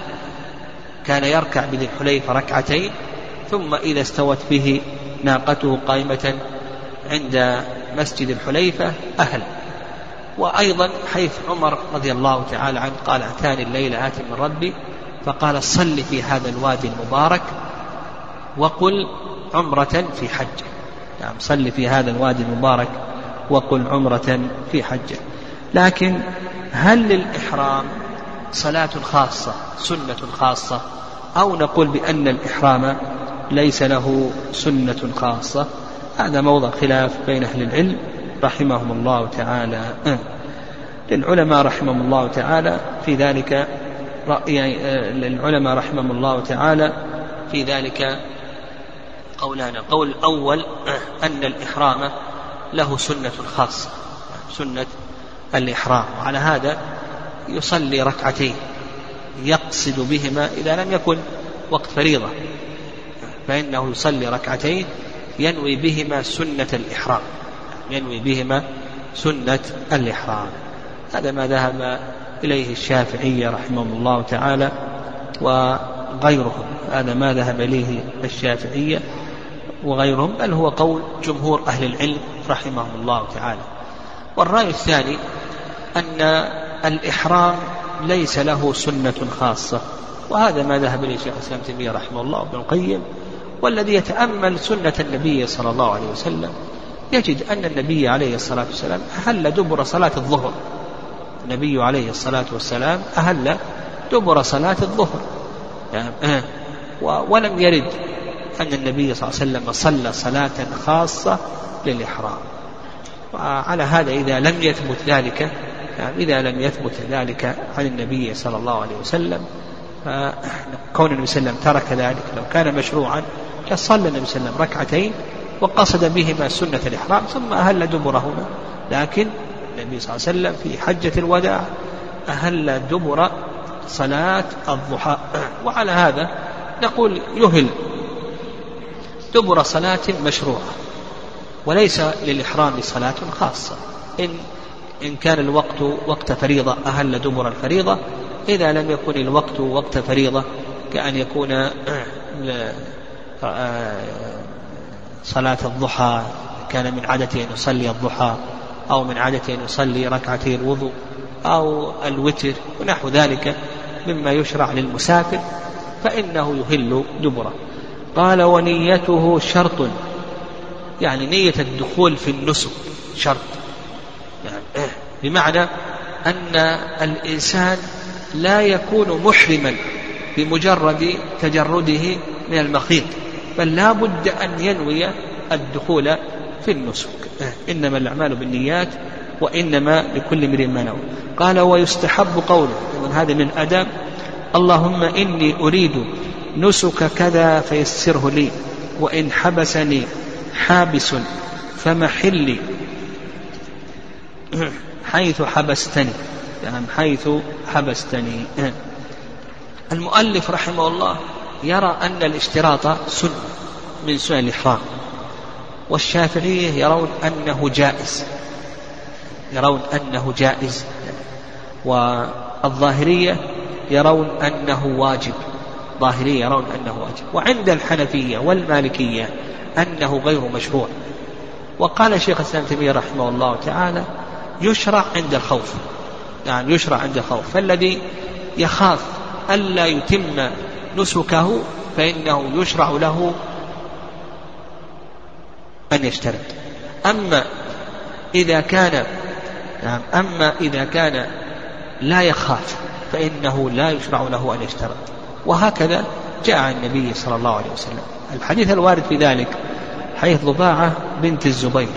كان يركع بذي الحليفة ركعتين ثم إذا استوت به ناقته قائمة عند مسجد الحليفة أهل. وأيضا حيث عمر رضي الله تعالى عنه قال أتاني الليلة آت من ربي فقال صل في هذا الوادي المبارك وقل عمرة في حجة نعم صل في هذا الوادي المبارك وقل عمرة في حجة لكن هل للإحرام صلاة خاصة سنة خاصة؟ أو نقول بأن الإحرام ليس له سنة خاصة؟ هذا موضع خلاف بين أهل العلم رحمهم الله تعالى. للعلماء رحمهم الله تعالى في ذلك رأي للعلماء رحمهم الله تعالى في ذلك قولان القول الأول أن الإحرام له سنة خاصة سنة الإحرام وعلى هذا يصلي ركعتين يقصد بهما إذا لم يكن وقت فريضة فإنه يصلي ركعتين ينوي بهما سنة الإحرام ينوي بهما سنة الإحرام. هذا ما ذهب إليه الشافعية رحمه الله تعالى وغيرهم هذا ما ذهب إليه الشافعية وغيرهم بل هو قول جمهور أهل العلم رحمهم الله تعالى. والرأي الثاني أن الإحرام ليس له سنة خاصة وهذا ما ذهب إليه شيخ الإسلام تيمية رحمه الله وابن القيم والذي يتأمل سنة النبي صلى الله عليه وسلم. يجد أن النبي عليه الصلاة والسلام أهل دبر صلاة الظهر. النبي عليه الصلاة والسلام أهل دبر صلاة الظهر. يعني آه ولم يرد أن النبي صلى الله عليه وسلم صلى صلاة خاصة للإحرام. وعلى هذا إذا لم يثبت ذلك يعني إذا لم يثبت ذلك عن النبي صلى الله عليه وسلم فكون النبي صلى الله عليه وسلم ترك ذلك لو كان مشروعا لصلى النبي صلى الله عليه وسلم ركعتين وقصد بهما سنة الإحرام ثم أهل دبرهما لكن النبي صلى الله عليه وسلم في حجة الوداع أهل دبر صلاة الضحى. وعلى هذا نقول يهل دبر صلاة مشروعة وليس للإحرام صلاة خاصة. إن إن كان الوقت وقت فريضة أهل دبر الفريضة إذا لم يكن الوقت وقت فريضة كأن يكون آه، صلاة الضحى كان من عادته أن يصلي الضحى أو من عادته أن يصلي ركعتي الوضوء أو الوتر ونحو ذلك مما يشرع للمسافر فإنه يهل دبره. قال ونيته شرط. يعني نية الدخول في النسك شرط. يعني بمعنى أن الإنسان لا يكون محرما بمجرد تجرده من المخيط بل لا بد أن ينوي الدخول في النسك. إنما الأعمال بالنيات وإنما لكل امرئ ما نوى. قال ويستحب قوله هذا من أدب اللهم إني أريد نسك كذا فيسره لي وإن حبسني حابس فمحلي حيث حبستني يعني حيث حبستني. المؤلف رحمه الله يرى أن الاشتراط سنة من سنن الإحرام والشافعية يرون أنه جائز يرون أنه جائز والظاهرية يرون أنه واجب. ظاهرية يرون أنه واجب. وعند الحنفية والمالكية أنه غير مشروع. وقال شيخ الإسلام تيمية رحمه الله تعالى يشرع عند الخوف. يعني يشرع عند الخوف. فالذي يخاف ألا يتم نسكه فإنه يشرع له أن يشترط. أما إذا كان نعم أما إذا كان لا يخاف فإنه لا يشرع له أن يشترط. وهكذا جاء عن النبي صلى الله عليه وسلم. الحديث الوارد في ذلك حيث ضباعة بنت الزبير.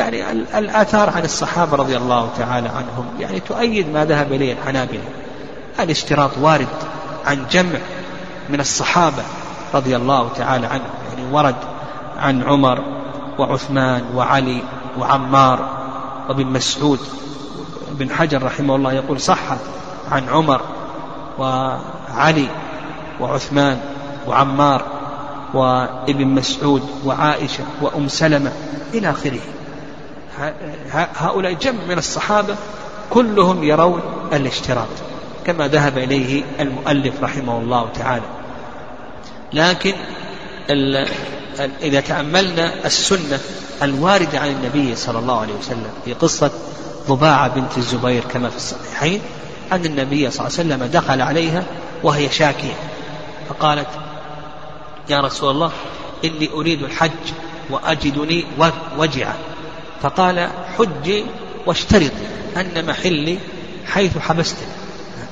يعني الآثار عن الصحابة رضي الله تعالى عنهم يعني تؤيد ما ذهب إليه الحنابلة. الاشتراط وارد عن جمع من الصحابة رضي الله تعالى عنهم. يعني ورد عن عمر وعثمان وعلي وعمار وابن مسعود. بن حجر رحمه الله يقول صح عن عمر وعلي وعثمان وعمار وابن مسعود وعائشة وأم سلمة إلى آخره. هؤلاء جمع من الصحابة كلهم يرون الاشتراط كما ذهب إليه المؤلف رحمه الله تعالى. لكن إذا تأملنا السنة الواردة عن النبي صلى الله عليه وسلم في قصة ضباعة بنت الزبير كما في الصحيحين أن النبي صلى الله عليه وسلم دخل عليها وهي شاكية. فقالت يا رسول الله إني أريد الحج وأجدني وجعا فقال حجي واشترط أن محلي حيث حبستني.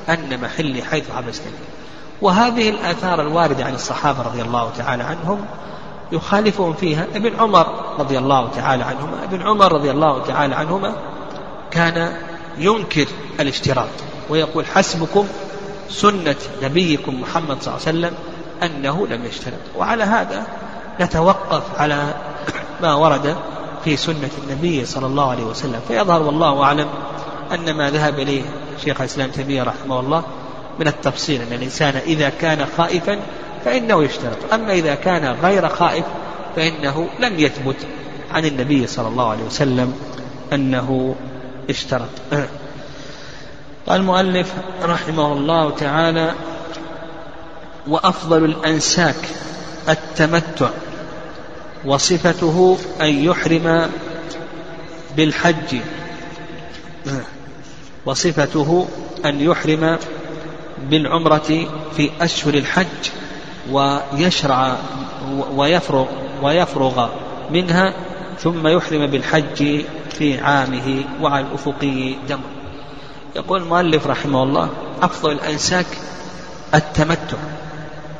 أن محلي حيث حبستني. وهذه الآثار الواردة عن الصحابة رضي الله تعالى عنهم يخالفهم فيها ابن عمر رضي الله تعالى عنهما. ابن عمر رضي الله تعالى عنهما كان ينكر الاشتراط ويقول حسبكم سنة نبيكم محمد صلى الله عليه وسلم أنه لم يشترط وعلى هذا نتوقف على ما ورد في سنة النبي صلى الله عليه وسلم. فيظهر والله أعلم أن ما ذهب إليه شيخ الإسلام تيمية رحمه الله من التفصيل أن الإنسان إذا كان خائفا فإنه يشترط. أما إذا كان غير خائف فإنه لم يثبت عن النبي صلى الله عليه وسلم أنه اشترط قال المؤلف رحمه الله تعالى وأفضل الأنساك التمتع وصفته أن يحرم بالحج. وصفته أن يحرم بالعمرة في أشهر الحج ويشرع ويفرغ ويفرغ منها ثم يحرم بالحج في عامه وعلى الأفقي دم يقول المؤلف رحمه الله أفضل الأنساك التمتع.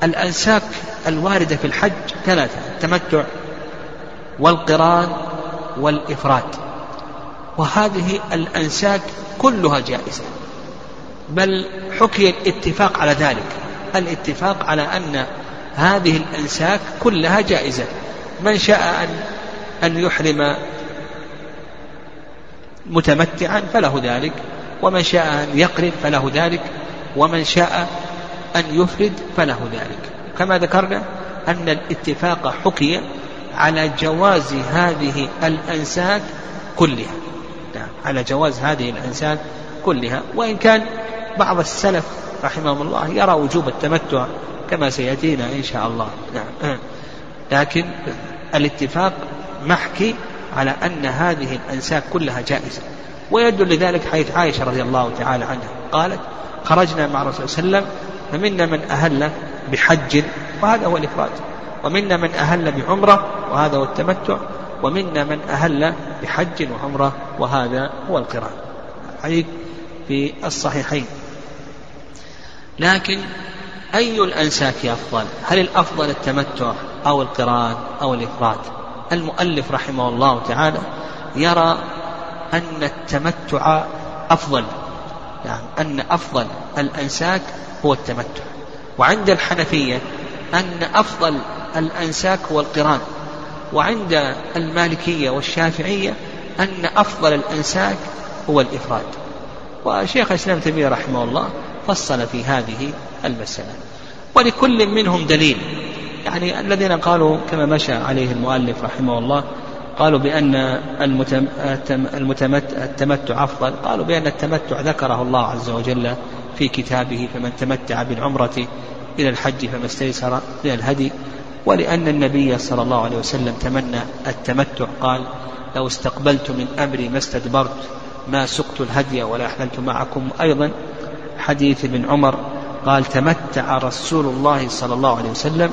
الأنساك الواردة في الحج ثلاثة التمتع والقران والإفراد. وهذه الأنساك كلها جائزة. بل حكي الاتفاق على ذلك. الاتفاق على أن هذه الأنساك كلها جائزة. من شاء أن أن يحرم متمتعا فله ذلك. ومن شاء أن يقرن فله ذلك ومن شاء أن يفرد فله ذلك. كما ذكرنا أن الاتفاق حكي على جواز هذه الأنساك كلها. نعم على جواز هذه الأنساك كلها. وإن كان بعض السلف رحمهم الله يرى وجوب التمتع كما سيأتينا إن شاء الله. نعم. لكن الاتفاق محكي على أن هذه الأنساك كلها جائزة. ويدل لذلك حيث عائشة رضي الله تعالى عنها. قالت خرجنا مع الرسول صلى الله عليه وسلم فمنا من أهل بحج وهذا هو الإفراد. ومنا من أهل بعمرة وهذا هو التمتع. ومنا من أهل بحج وعمرة وهذا هو القران. حديث في الصحيحين. لكن أي الأنساك أفضل؟ هل الأفضل التمتع أو القران أو الإفراد؟ المؤلف رحمه الله تعالى يرى أن التمتع أفضل. يعني أن أفضل الأنساك هو التمتع. وعند الحنفية أن أفضل الأنساك هو القران. وعند المالكية والشافعية أن أفضل الأنساك هو الإفراد. وشيخ الإسلام تيمية رحمه الله فصل في هذه المسألة. ولكل منهم دليل. يعني الذين قالوا كما مشى عليه المؤلف رحمه الله قالوا بأن التمتع أفضل. قالوا بأن التمتع ذكره الله عز وجل في كتابه فمن تمتع بالعمرة إلى الحج فما استيسر من الهدي. ولأن النبي صلى الله عليه وسلم تمنى التمتع. قال لو استقبلت من أمري ما استدبرت ما سقت الهدي ولا أحللت معكم أيضا. حديث ابن عمر قال تمتع رسول الله صلى الله عليه وسلم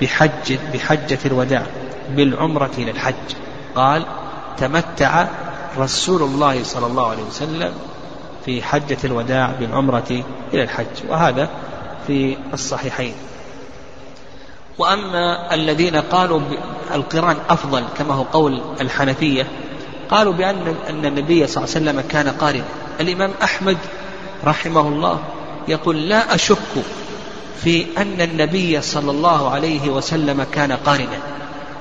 بحج بحجة الوداع بالعمرة إلى الحج. قال تمتع رسول الله صلى الله عليه وسلم في حجة الوداع بالعمرة إلى الحج وهذا في الصحيحين. وأما الذين قالوا القران أفضل كما هو قول الحنفية قالوا بأن أن النبي صلى الله عليه وسلم كان قارنا الإمام أحمد رحمه الله يقول لا أشك في أن النبي صلى الله عليه وسلم كان قارنا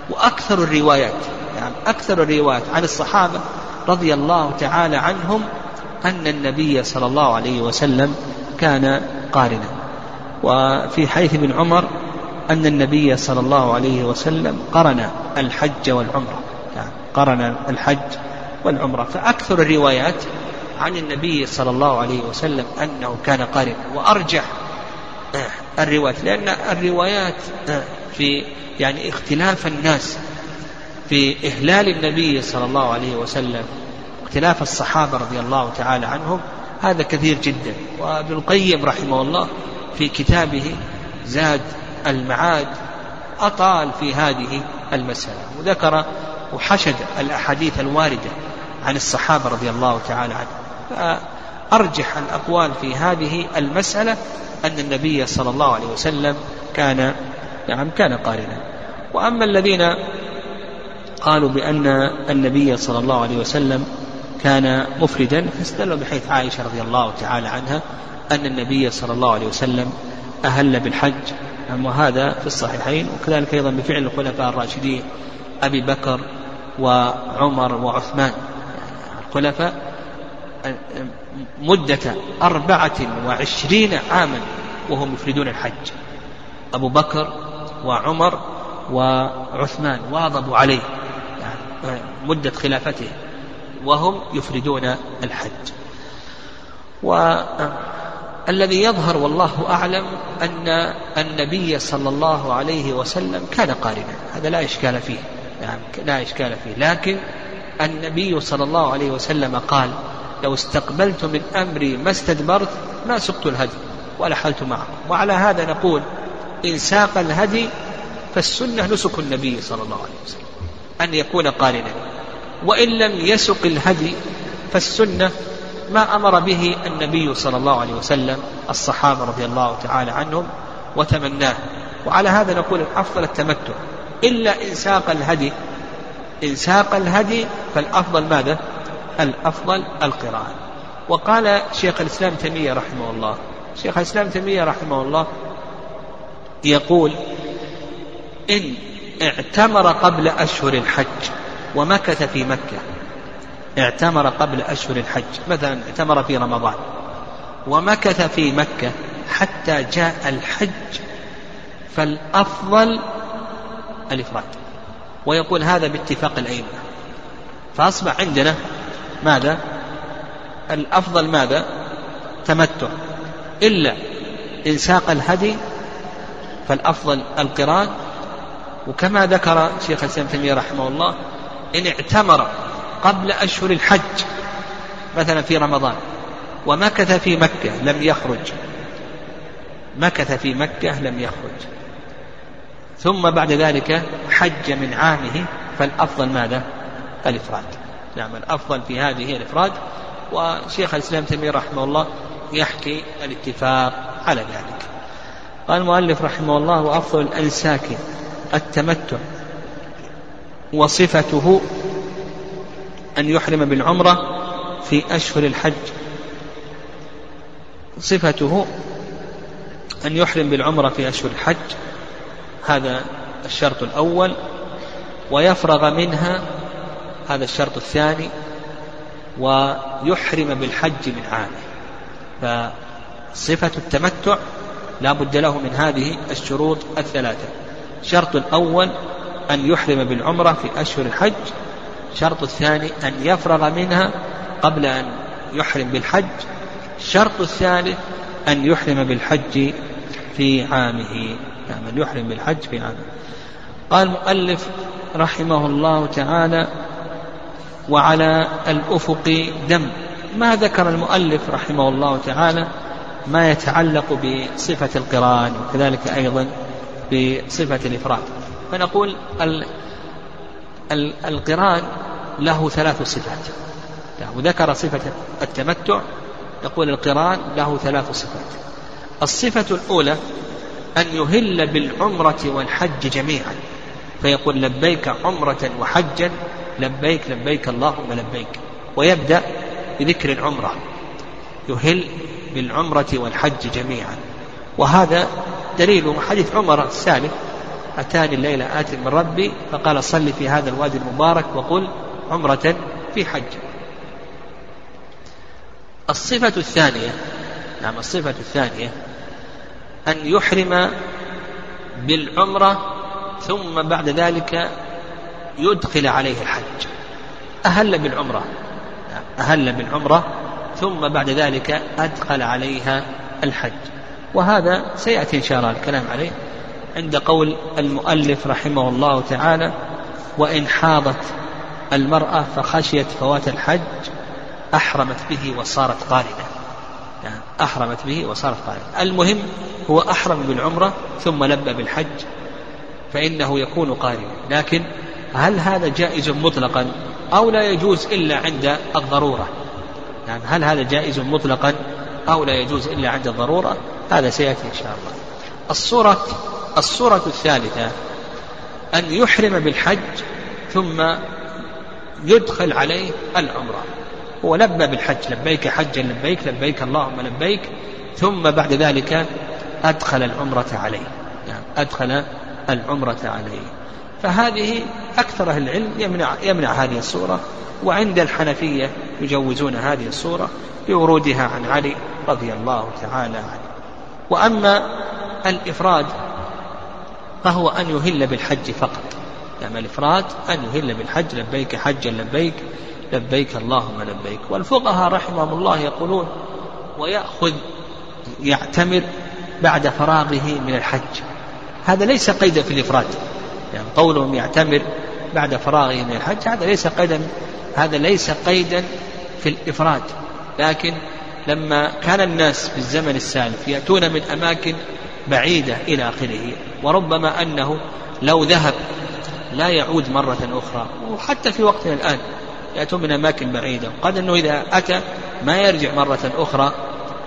وأكثر الروايات يعني أكثر الروايات عن الصحابة رضي الله تعالى عنهم أن النبي صلى الله عليه وسلم كان قارنا. وفي حيث ابن عمر أن النبي صلى الله عليه وسلم قرن الحج والعمرة. يعني قرن الحج والعمرة. فأكثر الروايات عن النبي صلى الله عليه وسلم أنه كان قارنا وأرجح الروايات لأن الروايات في يعني اختلاف الناس في إهلال النبي صلى الله عليه وسلم اختلاف الصحابة رضي الله تعالى عنهم هذا كثير جدا. وابن القيم رحمه الله في كتابه زاد المعاد أطال في هذه المسألة. وذكر وحشد الأحاديث الواردة عن الصحابة رضي الله تعالى عنهم. فأرجح الأقوال في هذه المسألة أن النبي صلى الله عليه وسلم كان نعم كان قارنا. وأما الذين قالوا بأن النبي صلى الله عليه وسلم كان مفردا فاستدلوا بحيث عائشة رضي الله تعالى عنها أن النبي صلى الله عليه وسلم أهل بالحج. وهذا في الصحيحين وكذلك أيضا بفعل الخلفاء الراشدين أبي بكر وعمر وعثمان. الخلفاء مدة أربعة وعشرين عاما وهم يفردون الحج. أبو بكر وعمر وعثمان واظبوا عليه. مدة خلافته وهم يفردون الحج. الذي يظهر والله أعلم أن النبي صلى الله عليه وسلم كان قارنا. هذا لا إشكال فيه. نعم لا إشكال فيه. لكن النبي صلى الله عليه وسلم قال لو استقبلت من أمري ما استدبرت ما سقت الهدي ولا حلت معكم وعلى هذا نقول إن ساق الهدي فالسنة نسك النبي صلى الله عليه وسلم. أن يكون قارنا. وإن لم يسق الهدي فالسنة ما أمر به النبي صلى الله عليه وسلم الصحابة رضي الله تعالى عنهم وتمناه. وعلى هذا نقول الأفضل التمتع. إلا إن ساق الهدي إن ساق الهدي فالأفضل ماذا؟ الأفضل القراءة. وقال شيخ الإسلام تيمية رحمه الله شيخ الإسلام تيمية رحمه الله يقول إن اعتمر قبل أشهر الحج ومكث في مكة. اعتمر قبل أشهر الحج. مثلا اعتمر في رمضان ومكث في مكة حتى جاء الحج فالأفضل الإفراد. ويقول هذا باتفاق الأئمة. فأصبح عندنا ماذا؟ الأفضل ماذا؟ تمتع. إلا إن ساق الهدي فالأفضل القران وكما ذكر شيخ الإسلام تيمية رحمه الله إن اعتمر قبل أشهر الحج مثلا في رمضان ومكث في مكة لم يخرج. مكث في مكة لم يخرج. ثم بعد ذلك حج من عامه فالأفضل ماذا؟ الإفراد. نعم الأفضل في هذه الإفراد. وشيخ الإسلام تيمية رحمه الله يحكي الاتفاق على ذلك. قال المؤلف رحمه الله وأفضل الأنساك التمتع وصفته أن يحرم بالعمرة في أشهر الحج. صفته أن يحرم بالعمرة في أشهر الحج هذا الشرط الأول ويفرغ منها هذا الشرط الثاني ويحرم بالحج من عامه. فصفة التمتع لا بد له من هذه الشروط الثلاثة. الشرط الأول أن يحرم بالعمرة في أشهر الحج. الشرط الثاني أن يفرغ منها قبل أن يحرم بالحج. الشرط الثالث أن يحرم بالحج في عامه. نعم أن يحرم بالحج في عامه. قال المؤلف رحمه الله تعالى وعلى الأفق دم. ما ذكر المؤلف رحمه الله تعالى ما يتعلق بصفة القرآن وكذلك أيضا بصفة الإفراد. فنقول القران له ثلاث صفات. وذكر صفة التمتع يقول القران له ثلاث صفات. الصفة الأولى أن يهل بالعمرة والحج جميعا. فيقول لبيك عمرة وحجا لبيك لبيك اللهم لبيك. ويبدأ بذكر العمرة. يهل بالعمرة والحج جميعا. وهذا دليل حديث عمر السالف أتاني الليلة آت من ربي فقال صل في هذا الوادي المبارك وقل عمرة في حج. الصفة الثانية نعم الصفة الثانية أن يحرم بالعمرة ثم بعد ذلك يدخل عليه الحج. أهل بالعمرة نعم، أهل بالعمرة ثم بعد ذلك أدخل عليها الحج. وهذا سيأتي إن شاء الله الكلام عليه عند قول المؤلف رحمه الله تعالى وإن حاضت المرأة فخشيت فوات الحج أحرمت به وصارت قارنة. يعني أحرمت به وصارت قارنة. المهم هو أحرم بالعمرة ثم لبى بالحج فإنه يكون قارنا. لكن هل هذا جائز مطلقا أو لا يجوز إلا عند الضرورة؟ يعني هل هذا جائز مطلقا أو لا يجوز إلا عند الضرورة هذا سيأتي إن شاء الله. الصورة الصورة الثالثة أن يحرم بالحج ثم يدخل عليه العمرة. هو لبى بالحج لبيك حجا لبيك لبيك اللهم لبيك ثم بعد ذلك أدخل العمرة عليه. يعني أدخل العمرة عليه. فهذه أكثر أهل العلم يمنع, يمنع هذه الصورة وعند الحنفية يجوزون هذه الصورة. بورودها عن علي رضي الله تعالى عنه. وأما الإفراد فهو أن يهل بالحج فقط. يعني الإفراد أن يهل بالحج لبيك حجا لبيك لبيك اللهم لبيك. والفقهاء رحمهم الله يقولون ويأخذ يعتمر بعد فراغه من الحج. هذا ليس قيدا في الإفراد. يعني قولهم يعتمر بعد فراغه من الحج هذا ليس قيدا هذا ليس قيدا في الإفراد. لكن لما كان الناس في الزمن السالف يأتون من أماكن بعيدة إلى آخره وربما أنه لو ذهب لا يعود مرة أخرى وحتى في وقتنا الآن يأتون من أماكن بعيدة. قد أنه إذا أتى ما يرجع مرة أخرى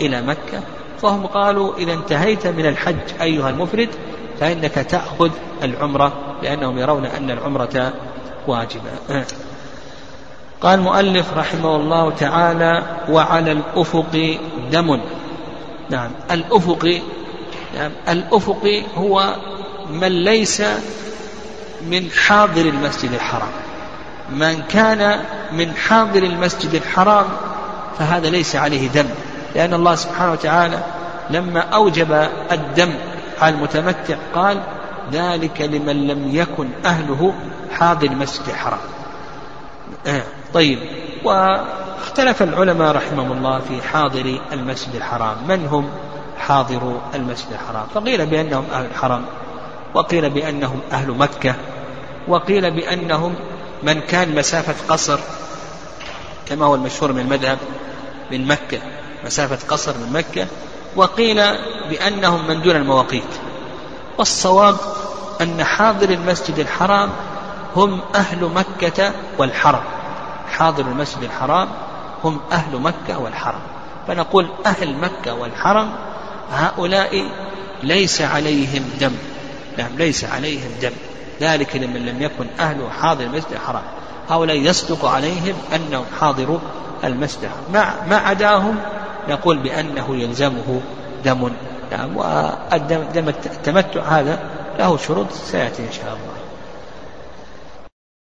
إلى مكة فهم قالوا إذا انتهيت من الحج أيها المفرد فإنك تأخذ العمرة لأنهم يرون أن العمرة واجبة. قال المؤلف رحمه الله تعالى وعلى الأفق دم. نعم الأفق نعم الأفق هو من ليس من حاضر المسجد الحرام. من كان من حاضر المسجد الحرام فهذا ليس عليه دم لأن الله سبحانه وتعالى لما أوجب الدم على المتمتع قال ذلك لمن لم يكن أهله حاضر المسجد الحرام. آه. طيب واختلف العلماء رحمهم الله في حاضر المسجد الحرام. من هم حاضر المسجد الحرام؟ فقيل بأنهم أهل الحرم وقيل بأنهم أهل مكة وقيل بأنهم من كان مسافة قصر كما هو المشهور من المذهب من مكة مسافة قصر من مكة وقيل بأنهم من دون المواقيت. والصواب أن حاضر المسجد الحرام هم أهل مكة والحرم. حاضر المسجد الحرام هم أهل مكة والحرم. فنقول أهل مكة والحرم هؤلاء ليس عليهم دم. نعم ليس عليهم دم. ذلك لمن لم يكن أهله حاضر المسجد الحرام. هؤلاء يصدق عليهم أنهم حاضروا المسجد ما ما عداهم نقول بأنه يلزمه دم. نعم والدم التمتع هذا له شروط سيأتي إن شاء الله.